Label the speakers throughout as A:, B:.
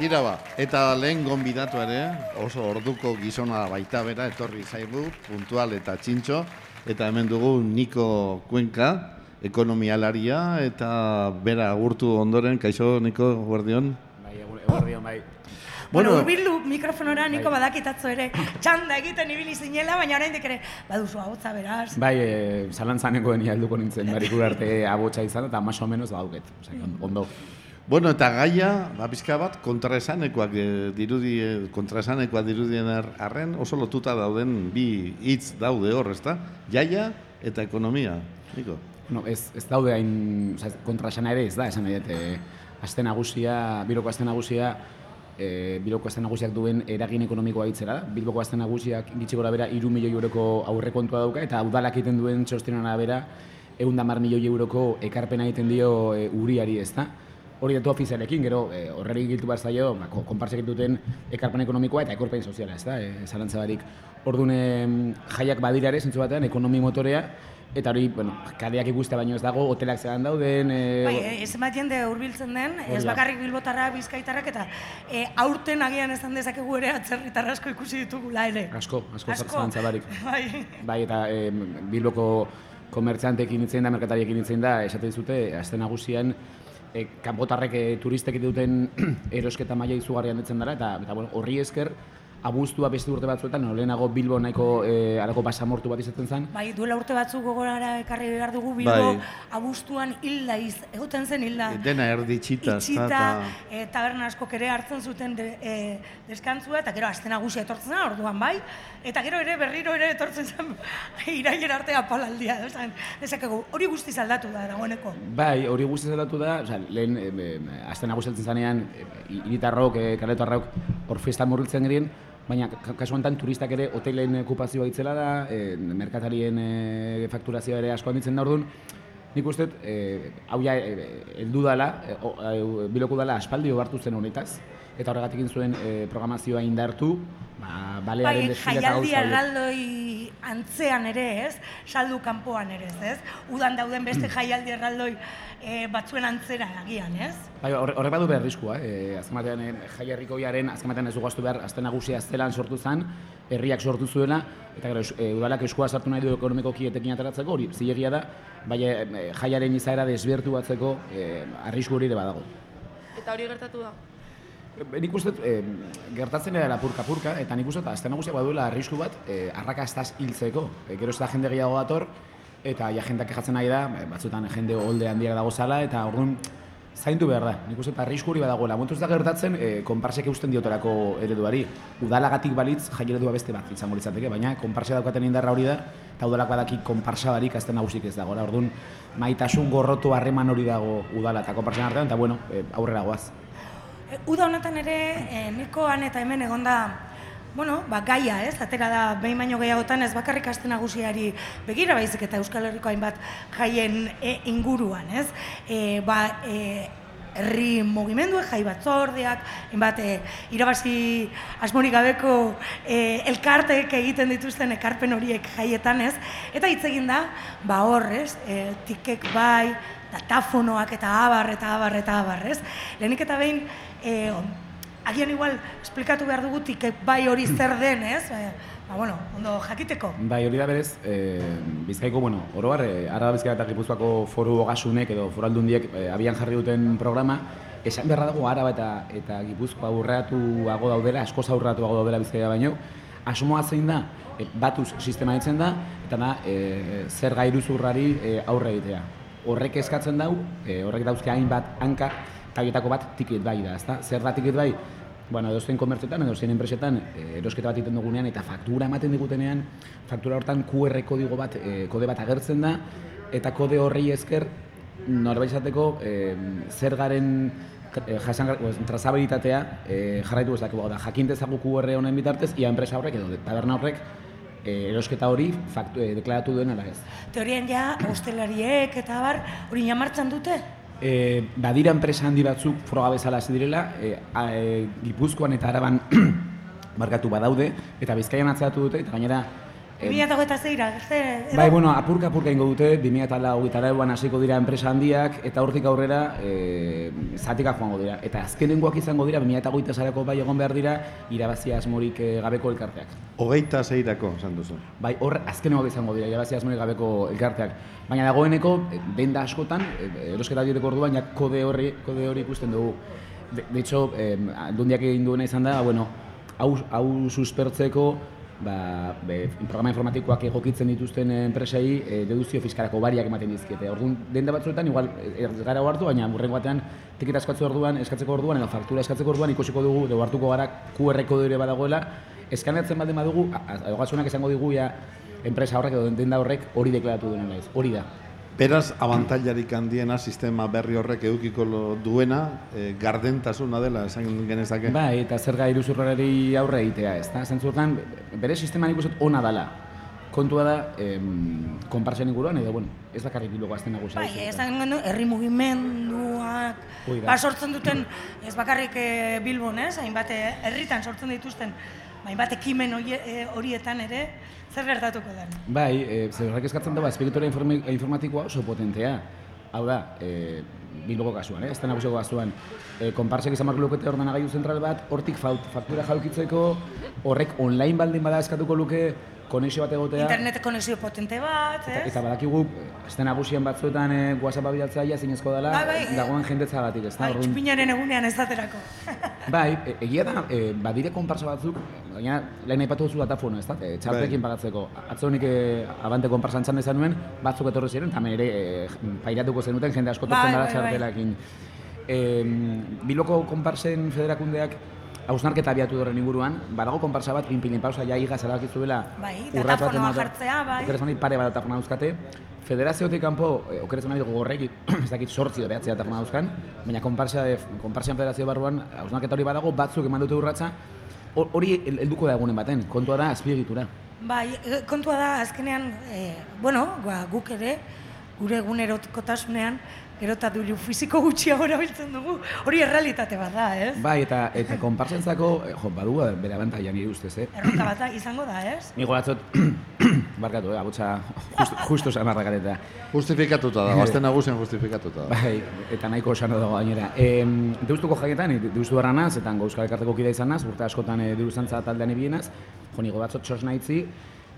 A: Tira ba, eta lehen gonbidatu ere, oso orduko gizona baita bera, etorri zaigu, puntual eta txintxo, eta hemen dugu Niko Kuenka, ekonomialaria, eta bera agurtu ondoren, kaixo, Niko, guardion?
B: Bai, eguerdion, bai.
C: Bueno, urbildu mikrofonora niko badakitatzo ere txanda egiten ibili zinela, baina oraindik ere baduzu ahotsa beraz.
B: Bai, e, zalantzaneko deni helduko nintzen barikur arte abotsa izan eta más o menos dauket. Osea, ondo.
A: Bueno, eta gaia, ba, bat, kontraesanekoak e, dirudi, e, kontraesanekoak dirudien ar- arren, oso lotuta dauden bi hitz daude hor, ezta? Jaia eta ekonomia, Niko.
B: No, ez, ez daude hain, osea, kontraesana ere ez da, esan nahi dut, e, aste nagusia, biroko aste nagusia, e, Bilboko aste nagusiak duen eragin ekonomikoa hitzera da. Bilboko aste nagusiak gitxi gora bera 3 milioi euroko aurrekontua dauka eta udalak egiten duen txostenen arabera 110 milioi euroko ekarpena egiten dio e, uriari, ezta? Hori datu ofizialekin, gero e, horreri giltu behar zaio, ba, ko- konpartsek duten ekarpen ekonomikoa eta ekorpen soziala, ezta? E, zalantza barik. Orduan em, jaiak badira ere, zentzu batean, ekonomi motorea, eta hori, bueno, kaleak ikustea baino ez dago, hotelak zelan dauden, e,
C: Bai, e, ez bat jende hurbiltzen den, ez
B: da.
C: bakarrik bilbotarra, bizkaitarrak, eta e, aurten agian esan dezakegu ere atzerritar asko ikusi ditugula ere.
B: asko, asko, asko. barik.
C: Bai.
B: Bai, eta em, Bilboko komertziantekin hitzen da, merkatariekin hitzen da, esaten dizute, aste nagusian, e, kanpotarrek e, turistek duten erosketa maila izugarrian ditzen dara, eta, eta bueno, horri esker, abuztua beste urte batzuetan, no, lehenago Bilbo nahiko e, alako basamortu bat izaten zen,
C: Bai, duela urte batzuk gogorara ekarri behar dugu Bilbo
A: Bai.
C: abuztuan hilda iz, egoten zen hilda.
A: Dena erdi txita, ezta,
C: itxita,
A: eta...
C: e, taberna askok ere hartzen zuten de, e, deskantzua, eta gero aste nagusia etortzen zen, orduan bai, eta gero ere berriro ere etortzen zen irailer arte apalaldia, esan, dezakegu, hori guztiz aldatu da dagoeneko.
B: Bai, hori guztiz aldatu da, osea, lehen e, e, aste nagusiatzen zanean, e, hiritarrok, e, kaletarrok hor festan murriltzen gerien, baina ka- kasu honetan turistak ere hotelen okupazioa itzela da, e, merkatarien e, fakturazioa ere asko handitzen da orduan, Nik uste, e, hau ja, e, heldu dala, e, o- e, biloko dala aspaldi ohartu zen honetaz, eta horregatik zuen e, programazioa indartu, ba,
C: Bai,
B: balearen desfile eta
C: jaialdi
B: horiek.
C: erraldoi antzean ere ez, saldu kanpoan ere ez, ez? Udan dauden beste
B: Mm.
C: jaialdi erraldoi e, batzuen antzera agian, ez?
B: Bai, horre- horrek badu behar eh? azken batean eh, jai herrikoiaren azken batean ez dugu ahaztu behar, azte nagusia aztelan sortu zen, herriak sortu zuela, eta gero, eh, udalak eskua sartu nahi du ekonomikoki etekin ateratzeko, hori zilegia da, bai eh, jaiaren izaera desbertu batzeko eh, arrisku hori ere badago.
D: Eta hori gertatu da.
B: E, Nik uste eh, gertatzen dela purka-purka, eta nik uste dut, azte nagusia baduela arrisku bat, eh, arrakastaz hiltzeko. E, gero ez da jende gehiago dator, eta ja jendeak kejatzen nahi da, eh, batzutan jende holde handiak dago zala, eta orduan zaindu behar da. Nik uste dut, arrisku hori badagoela. Ez da gertatzen, eh, konparsek eusten dioterako ereduari. Udalagatik balitz, jai eredua beste bat izango litzateke, baina konparsa daukaten indarra hori da, eta udalak badaki konparsa barik azte nagusik ez dagoela. Orduan, maitasun gorrotu harreman hori dago udala eta konparsen artean, eta bueno, eh, aurrera goaz.
C: Uda honetan ere, e, nikoan eta hemen egonda, bueno, ba, gaia, ez? Atera da, behin baino gehiagotan ez bakarrik aste nagusiari begira baizik eta Euskal Herriko hainbat jaien e, inguruan, ez? E, ba, e, herri mugimenduek, jai batzordeak, hainbat e, irabazi asmorik gabeko e, elkartek egiten dituzten ekarpen horiek jaietan, ez? Eta hitz egin da, ba hor, ez? E, tikek bai, datafonoak eta abar eta abar eta abar, ez? Lehenik eta behin, e, agian igual esplikatu behar dugu tikek bai hori zer den, ez? Ba, bueno, ondo jakiteko.
B: Bai, hori da berez, e, Bizkaiko, bueno, oro har, e, Araba Bizkaia eta Gipuzkoako foru ogasunek edo foru aldundiek e, abian jarri duten programa, esan beharra dago Araba eta, eta Gipuzkoa aurreatuago daudela, askoz aurreatuago daudela Bizkaia baino, asmoa zein da, e, batuz sistema ditzen da, eta da, e, zer gairuzurrari e, aurre egitea. Horrek eskatzen dau, e, horrek dauzke hainbat hanka, eta bat ticket bai da, ezta? Zer da ticket bai? Bueno, edozein komertzioetan, edozein enpresetan, e, erosketa bat egiten dugunean eta faktura ematen digutenean, faktura hortan QR kodigo bat, e, kode bat agertzen da, eta kode horri esker, norbait izateko, e, zergaren e, jasan, pues, trazabilitatea e, jarraitu dezakegu da, jakin dezagu QR honen bitartez, ia enpresa horrek edo taberna horrek erosketa hori faktu, e, deklaratu duen ala ez.
C: Teorian ja, hostelariek eta bar, hori jamartzen dute?
B: E, badira enpresa handi batzuk froga bezala hasi direla, e, a, e, Gipuzkoan eta Araban markatu badaude, eta Bizkaian atzeratu dute, eta gainera
C: 2008 zeira, ze... edo-
B: Bai, bueno, apurka apurka ingo dute, 2008an hasiko dira enpresa handiak, eta hortik aurrera e, zatika joango dira. Eta azkenengoak izango dira, 2008 zareko bai egon behar dira, irabazia asmorik eh, gabeko elkarteak.
A: Hogeita zeirako, esan duzu.
B: Bai, hor azkenengoak izango dira, irabazia asmorik gabeko elkarteak. Baina dagoeneko, eh, denda askotan, erosketa direko orduan, ja kode horri, kode hori ikusten dugu. De, de hecho, eh, aldundiak egin duena izan da, bueno, hau, hau suspertzeko, ba, be, programa informatikoak egokitzen dituzten enpresei e, deduzio fiskalako bariak ematen dizkiete. Orduan, denda batzuetan, igual, e, ez gara hartu, baina burrengo batean, tiketa eskatzeko orduan, eskatzeko orduan, edo faktura eskatzeko orduan, ikusiko dugu, edo hartuko gara QR kode ere badagoela, eskaneatzen baldin badugu, egasunak esango digu, ja, enpresa horrek edo denda horrek hori deklaratu duen naiz, hori da.
A: Beraz, abantailarik handiena sistema berri horrek edukiko lo duena, e, gardentasuna dela, esan genezake.
B: Bai, eta zerga iruzurrari aurre egitea, ez da? Zentzuetan, bere sisteman ikusut ona dala. Kontua da, em, konparsen inguruan, edo, bueno, ez bakarrik biloko azten nagusia.
C: Bai, esan gendu, herri mugimenduak, ba, sortzen duten, ez bakarrik eh, Bilbon, ez, hainbat eh, herritan sortzen dituzten, hainbat ekimen horie- eh, horietan ere, zer gertatuko den.
B: Bai, e, zer horrek eskatzen da, azpiegitura informi- informatikoa oso potentea. Hau da, e, bilboko kasuan, eh? ez da nagusiko. E, konparsek izan marko lukete ordenagailu zentral bat, hortik faktura jaukitzeko, horrek online baldin bada eskatuko luke, konexio bat egotea.
C: Internet konexio potente bat,
B: Eta,
C: ez?
B: eta badakigu, ez da nagusien batzuetan e, WhatsApp bidaltzea ja zinezko dela,
C: Bai, bai,
B: dagoen jendetzagatik, ez da?
C: Bai,
B: orduan-
C: txupinaren egunean ez daterako.
B: Bai, e, egia da, e, badire konparsa batzuk, baina lehen aipatu duzu datafono, ez da, e, txartekin
A: Bai.
B: pagatzeko. Atzo nik e, abante konparsan txan dezan nuen, batzuk etorri ziren, eta ere e, pairatuko zenuten, jende asko tortzen
C: Bai,
B: dara
C: bai, bai.
B: txartelakin. E, biloko konparsen federakundeak hausnarketa abiatu horren inguruan, badago konparsa bat, pinpilin pausa, ja igaz erakizuela
C: Bai,
B: urrats bat emata-
C: jartzea, bai.
B: Okerez mani pare bat datafona dauzkate, Federaziotik kanpo, e, okerez mani gogorrek, ez dakit sortzi edo behatzi datafona dauzkan, baina konparsa, konparsian federazio barruan, hausnarketa hori badago, batzuk eman dute urratsa, hor- hori hel- helduko da egunen baten, kontua da azpiegitura.
C: Bai, e, kontua da, azkenean, e, bueno, ba, guk ere, gure egunerokotasunean, gero eta diru fisiko gutxiago erabiltzen dugu, hori errealitate bat da, ez?
B: Bai, eta eta konparsentzako, eh, jo, badu bere abantaia nire ustez, eh?
C: Erronka bat da, izango da, ez?
B: Ni goratzot, barkatu, eh, abotsa just, justo samarra gareta.
A: Justifikatuta dago, azten nagusien justifikatuta dago.
B: Bai, eta nahiko osano dago gainera. E, deustuko jaietan, deustu barra naz, eta Euskal Elkarteko kidea izan naz, urte askotan e, diru zantza taldean ibienaz, jo nigo batzot txosna itzi,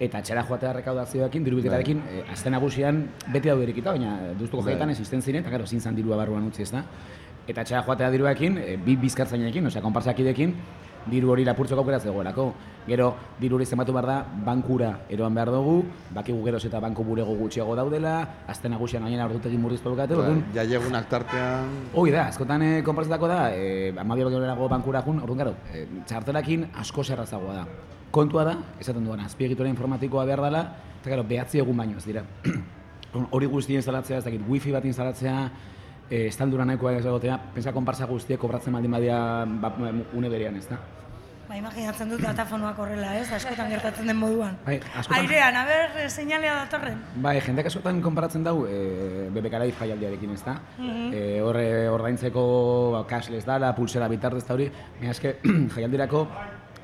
B: eta txera joatea rekaudazioekin, diru bilketarekin, e, azten nagusian beti daude erikita, baina deustuko
A: Bai.
B: jaietan existen ziren, eta gero ezin zan dirua barruan utzi ez da. Eta txera joatea diruekin, e, bi bizkartzainekin, osea, konpartzakidekin, diru hori lapurtzeko aukera zegoelako. Gero, diru hori zenbatu behar da, bankura eroan behar dugu, bakigu geroz eta banku burego gutxiago daudela, azten nagusian gainera ordutegin murriztu dukate, orduan,
A: Bai, Jaiegunak tartean,
B: Hoi da, askotan e, konpartzetako da, e, amabia bakiolerago bankura jun, orduan gero, e, txartelakin asko zerrazagoa da. Kontua da, esaten duan, azpiegitura informatikoa behar dela, eta gero, behatzi egun baino ez dira. Hori guztien instalatzea, ez dakit, wifi bat instalatzea, e, estaldura nahikoa ez egotea, pensa konparsa guztiek kobratzen baldin badia ba, une berean, ez da?
C: Ba, imaginatzen dut datafonoak horrela, ez? Askotan gertatzen den moduan.
B: Bai, askotan-
C: Airean, a ber, eh, seinalea datorren.
B: Bai, jendeak askotan konparatzen dau e, BBK jaialdiarekin, ez da? e, horre ordaintzeko ba, cashless dala, pulsera bitartez eta hori, baina eske jaialdirako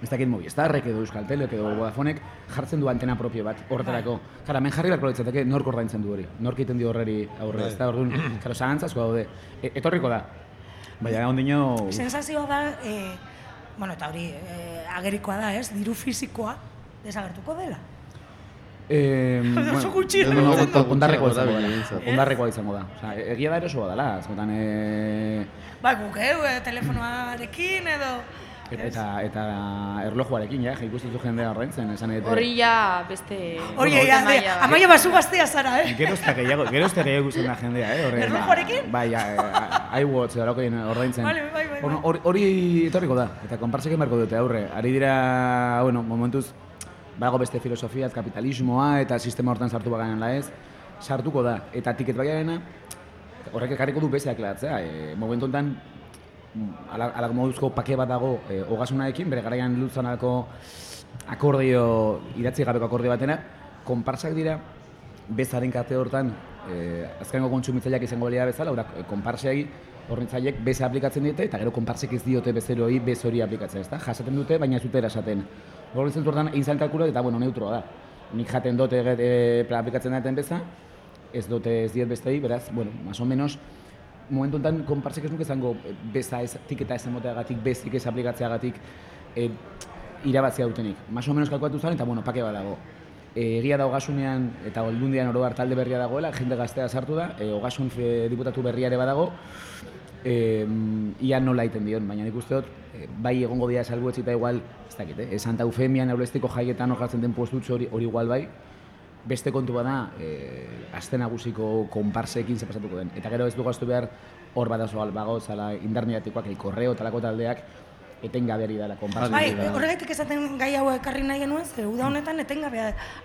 B: ez dakit Movistarrek edo Euskaltelek edo Vodafonek jartzen du antena propio bat horretarako. Jara, hemen jarri beharko litzateke nork ordaintzen du hori, nork egiten dio horreri aurre, ez da? Orduan, jaro, zalantzazko daude. E, etorriko da. Baina ondino...
C: Sensazioa da, e, bueno, eta hori e, agerikoa da, ez? Diru fisikoa desagertuko dela.
B: Eh,
C: Oso gutxi
B: ondarrekoa izango da. Ondarrekoa izango da. Osea, egia da erosoa dela, askotan eh,
C: Ba, guk, eh, telefonoarekin edo...
B: Eta, eta, eta erlojuarekin, ja, ikusten zu jendea horreintzen, esan edete.
D: Hori ja beste...
C: Hori, ja,
D: bat.
C: amaia basu gaztea zara, eh?
B: Gerozta gehiago, gerozta gehiago ikusten da jendea, eh? Horre,
C: Erlojuarekin?
B: Bai, ja, eh, iWatch orokoin ordaintzen.
C: Vale, bai, bai, bai.
B: Hori, etorriko da, eta konpartzek emarko dute aurre. Ari dira, bueno, momentuz, badago beste filosofia, kapitalismoa eta sistema hortan sartu baganen la ez, sartuko da. Eta tiket baiarena, horrek ekarriko du beste aklatzea. E, momentu honetan, ala, ala moduzko pake bat dago e, ogasunarekin, bere garaian lutzanako akordio, idatzi gabeko akordio batena, konparsak dira, bezaren kate hortan, e, azkeneko kontsumitzaileak izango balea bezala, ora, konparsei hornitzaileek beze aplikatzen dute, eta gero konparsek ez diote bezeroi bez hori aplikatzen, ezta? Jasaten dute, baina ez dute erasaten. Zentu hortan egin zan kalkula, eta bueno, neutroa da. nik jaten eget e, aplikatzen daten beza, ez dute ez diet bestei, beraz, bueno, más o menos, momentu enten, konparsek ez nuke zango beza ez, tiketa ez emoteagatik, bezik ez aplikatzeagatik, e, irabazia dutenik. Más o menos kalkulatu zen, eta bueno, pake bat dago. E, egia da ogasunean eta oldundian oro talde berria dagoela, jende gaztea sartu da, e, ogasun fe, diputatu berria ere badago, e, ia nola iten dion, baina nik uste dut, e, bai egongo dira salbuetzita igual, ez dakit, eh? Santa Eufemian aurrezteko jaietan hor den postutxo hori, hori igual bai, beste kontu bada, e, aste nagusiko konparsekin ze pasatuko den. Eta gero ez dugu astu behar, hor badazo albago, zala indar mediatikoak, korreo, talako taldeak, etengabeari dela konparsa.
C: Bai, horregatik esaten gai hau ekarri nahi genuen, ze uda honetan etengabe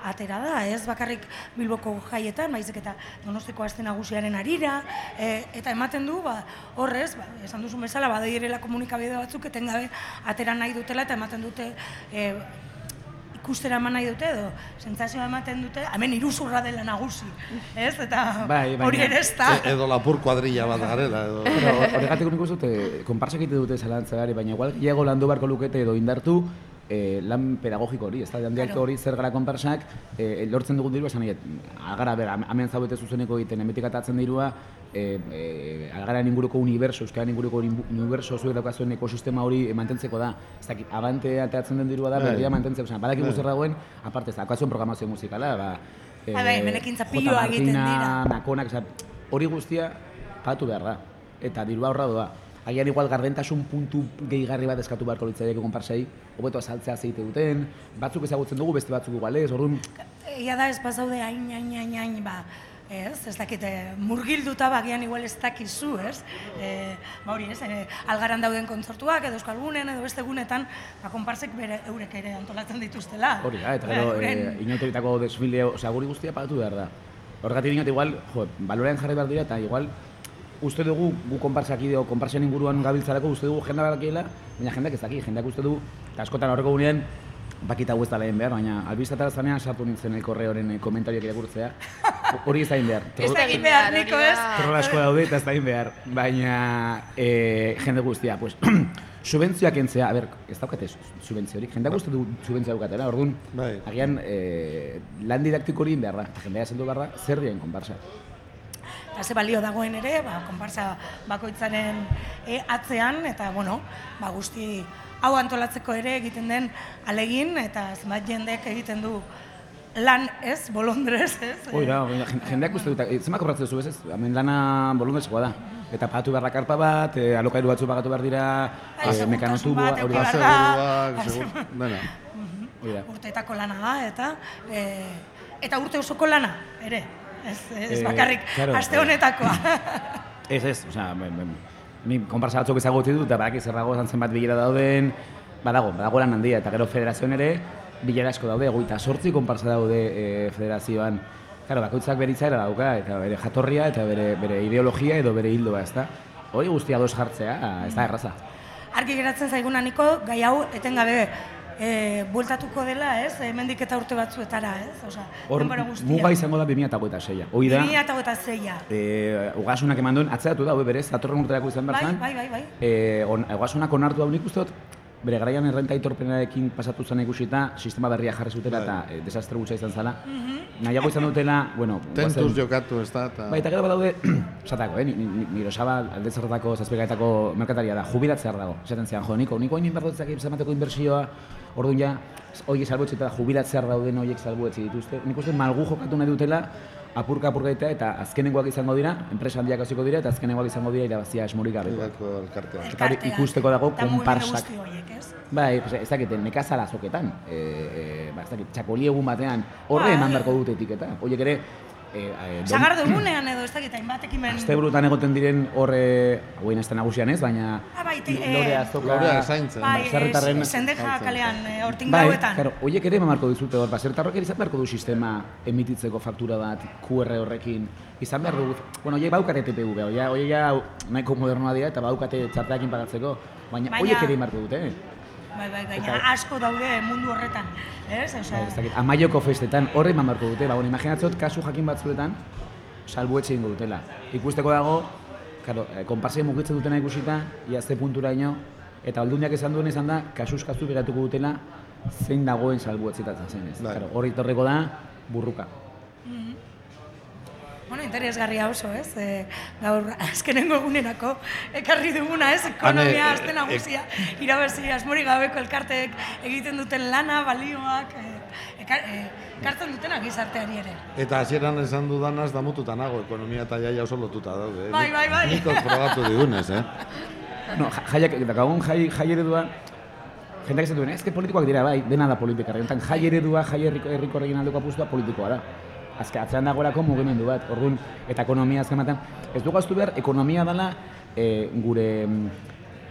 C: atera da, ez bakarrik Bilboko jaietan, baizik eta Donostiko aste nagusiaren arira, e, eta ematen du, ba, horrez, ba, esan duzu bezala, badirela komunikabide batzuk etengabe atera nahi dutela eta ematen dute e, ikustera eman nahi dute edo sentsazioa ematen dute, hemen iruzurra dela nagusi, ez? Eta
B: Bai, baina-
C: hori ere ez da.
A: E- edo lapur kuadrilla bat garela, edo...
B: Horregatik nik uste dut, konparsak egite dute zalantzagari, baina igual gehiago landu beharko lukete edo indartu eh, lan pedagogiko hori, ez da, handiak
C: Claro.
B: hori zer gara konparsak, eh, lortzen dugun dirua, esan nahi, agara, bera, hemen zaudete zuzeneko egiten, emetik atatzen dirua, eh, eh, algararen inguruko uniberso, euskaren inguruko uni- uniberso zuek daukazuen ekosistema hori eh, mantentzeko da. Ez dakit, abante atatzen den dirua da,
A: Bai.
B: berria mantentzeko, osea, badakigu
A: Bai.
B: zer dagoen, aparte, ez daukazuen programazio musikala, ba, eh,
C: hemen ekintza
B: J.
C: piloa egiten dira.
B: Nakonak, osea, hori guztia patu behar da. Eta dirua horra doa. Agian igual gardentasun puntu gehigarri bat eskatu beharko litzaieke konparsei, hobeto azaltzea zeite duten, batzuk ezagutzen dugu, beste batzuk igual ez, orduan,
C: Egia da ez bazaude hain, hain, hain, hain, ba, ez, ez dakit, eh, murgilduta bagian igual ez dakizu, ez? E, ba hori, ez, e, algaran dauden kontzertuak, edo euskalgunen, edo beste gunetan, ba, konparsek bere eurek ere antolatzen dituztela.
B: hori da, eta gero, e, inauteritako desfile, osea, guri guztia patu behar da. Horregatik dinot igual, jo, balorean jarri behar dira, eta igual, uste dugu, gu konparsak ideo, konparsen inguruan gabiltzarako, uste dugu jenda badakiela, baina jendak ez daki, jendak uste du, eta askotan horreko gunean, bakita hau ez da lehen behar, baina albiztatara zanean sartu nintzen el korreoren eh, komentarioak irakurtzea. Hori ez da behar.
C: Ez da egin behar, Niko,
D: hori
C: ez?
D: da.
B: Trola asko daude eta ez da behar. Baina e, jende guztia, pues, subentzioak entzea, a ber, ez daukate su- subentziorik, jendeak uste du subentzioa daukatela, orduan,
A: Bai.
B: agian e, lan didaktiko hori behar da, jendea zendu behar da, zer dien konparsa.
C: Eta ze balio dagoen ere, ba, konparsa bakoitzaren e, atzean, eta, bueno, ba, guzti hau antolatzeko ere egiten den alegin, eta zenbat jendek egiten du lan ez, bolondrez, ez?
B: Hoi da, jendeak uste dut, e, zenbat kobratzen duzu ez ez? Hemen lana bolundezkoa da. Eta pagatu behar da karpa bat, e, alokairu batzu pagatu behar dira, e, mekanotubua,
C: bat,
B: hori
C: eduki
B: da.
C: behar da.
A: Seguruak, segur... Dena.
C: Urteetako lana da, eta e, eta urte osoko lana, ere. Ez, ez
B: Eh,
C: bakarrik,
B: claro,
C: aste
B: eh.
C: honetakoa.
B: Ez, ez, osea, ni konparsa batzuk ezagutu dut, eta badaki zer dago zenbat bilera dauden, badago, badago lan handia, eta gero federazioan ere, bilera asko daude, goita sortzi konparsa daude e, federazioan. Claro, bakoitzak bere itzaera dauka, eta bere jatorria, eta bere, bere ideologia edo bere hildoa, ez da? Hori guztia dos jartzea, ez da erraza.
C: Argi geratzen zaiguna niko, gai hau etengabe e, bueltatuko dela, ez? Hemendik eta urte batzuetara, ez? Osea,
B: Hor,
C: denbora guztia.
B: muga izango da 2006a. Hoi da,
C: 2006a.
B: e, ugasunak eman duen, atzeratu da, berez, datorren urterako izan
C: Bai,
B: zen.
C: bai, bai, bai.
B: E, on, ugasunak onartu hau nik uste dut, bere garaian errenta aitorpenarekin pasatu zen ikusita, sistema berria jarri zutela eta e, desastre gutxa izan zala. Nahiago izan dutela, bueno,
A: Tentuz
B: guazen-
A: jokatu ez da, eta...
B: Bai, eta gero badaude, esatako, eh, ni- ni- nire osaba alde zertako zazpikaetako merkataria da, jubilatzear dago. Esaten zian, jo, niko, niko hain inberdotzak zamateko inbertsioa, orduan ja, hori salbuetxe eta jubilatzear dauden horiek salbuetxe dituzte. Nik uste malgu jokatu nahi dutela, apurka apurka egitea, eta azkenengoak izango dira, enpresa handiak hasiko dira, eta azkenengoak izango dira irabazia esmorik
A: elkartea.
B: Eta ikusteko dago konparsak. Bai, pues, ez dakit, nekazala azoketan, e, e, ba, ez dakit, txakoli egun batean, horre
C: Bai.
B: eman beharko dute etiketa. Horiek ere, e, e,
C: egunean edo ez dakit hainbat ekimen...
B: Asteburutan egoten diren horre, hauen da nagusian ez, baina
C: Ah, bai, te- eh,
B: lore azoka...
A: Lorea zaintzen.
C: Bai,
B: baserritarren-
C: eh, sendeja kalean, eh, hortin
B: Bai,
C: gauetan.
B: claro, horiek ere eman beharko dizute hor, baserritarrok ere izan beharko du sistema emititzeko faktura bat, QR horrekin, izan behar dugu, bueno, horiek baukate TPV, horiek ja nahiko modernoa dira eta baukate txarteakin pagatzeko, baina
C: Baina-
B: horiek ere beharko dute, eh?
C: Bai, bai, baina
B: Eta-
C: asko daude mundu horretan, ez? Osea,
B: Bai, ez dakit, amaioko festetan horre eman beharko dute, ba, bueno, imaginatzot kasu jakin batzuetan, salbuetxe ingo dutela. Ikusteko dago, claro, eh, konparsei mugitzen dutena ikusita, ia ze puntura ino, eta aldundiak esan duen izan da, kasuz kasu begatuko dutela, zein dagoen salbuetzitatzen zen ez.
A: Bai.
B: Claro, hori torreko da burruka.
C: Bueno, interesgarria oso, ez? E, gaur azkenengo egunerako ekarri duguna, ez? Ekonomia
A: Hane,
C: azte
A: e-
C: nagusia, irabazi asmori gabeko elkarteek egiten duten lana, balioak, e, ekar, e, ekartzen dutena gizarteari ere.
A: Eta hasieran esan dudanaz damututa nago, ekonomia eta jaia oso lotuta daude. eh?
C: Bai, bai, bai.
A: Nik frogatu digunez, eh?
B: No, ja- jaiak, eta gagun jai, jai eredua, jendeak esan duen, ezke politikoak dira, bai, dena da politika. Rentan, jai eredua, jai herriko, herriko regin aldeko apustua politikoa da. Azke, atzean dagoelako mugimendu bat, orduan, eta ekonomia azken batean, ez dugu aztu behar, ekonomia dela e, gure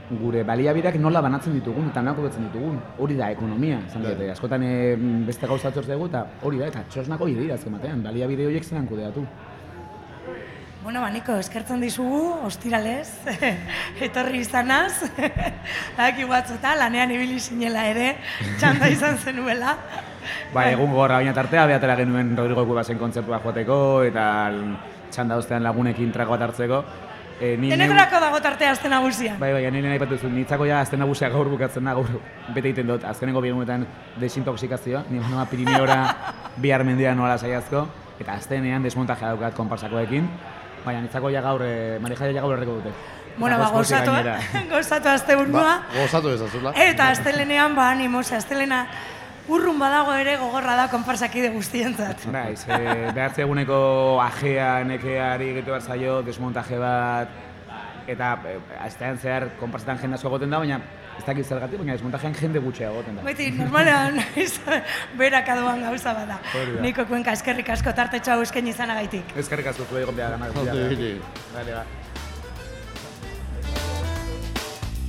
B: gure baliabideak nola banatzen ditugun eta nolako betzen ditugun. Hori da ekonomia, esan dute. Askotan e, beste gauza atzortz dugu eta hori da, eta txosnako dira azken batean, baliabide horiek zelan kudeatu.
C: Bueno, ba, Niko, eskertzen dizugu, ostiralez, etorri izanaz, daki batzuta, lanean ibili sinela ere, txanda izan zenuela.
B: Ba, egun gorra baina tartea, behatera genuen Rodrigo Kubasen kontzertua joateko, eta txanda ostean lagunekin trago bat hartzeko. E, ni
C: Denetarako dago tartea azte nagusia.
B: Bai, bai, nire nahi batuzu, nitzako ja azten nagusia gaur bukatzen da, gaur bete egiten dut, azkenengo bi egunetan desintoxikazioa, nire noa Pirineora bihar mendia nola saiazko, eta aztenean desmontajea daukat konparsakoekin, baina nitzako ja gaur, e, Marijaia ja gaur erreko dute.
C: Bueno, ba, gozatu, gozatu azte
A: Ba, gozatu ezazula.
C: Eta astelenean, ba, animoz, astelena urrun badago ere gogorra da konparsakide guztientzat.
B: Bai, ze behatze eguneko ajea, nekeari egitu behar zaio, desmontaje bat, eta e, astean zehar konparsetan jende asko egoten da, baina ez dakit zergatik, baina desmontajean jende gutxea egoten da.
C: Beti, normalean, berak adoan gauza bada. Niko kuenka eskerrik asko tarte txau esken izanagaitik.
B: Ezkerrik asko zuei egon behar ganak. Vale, ba.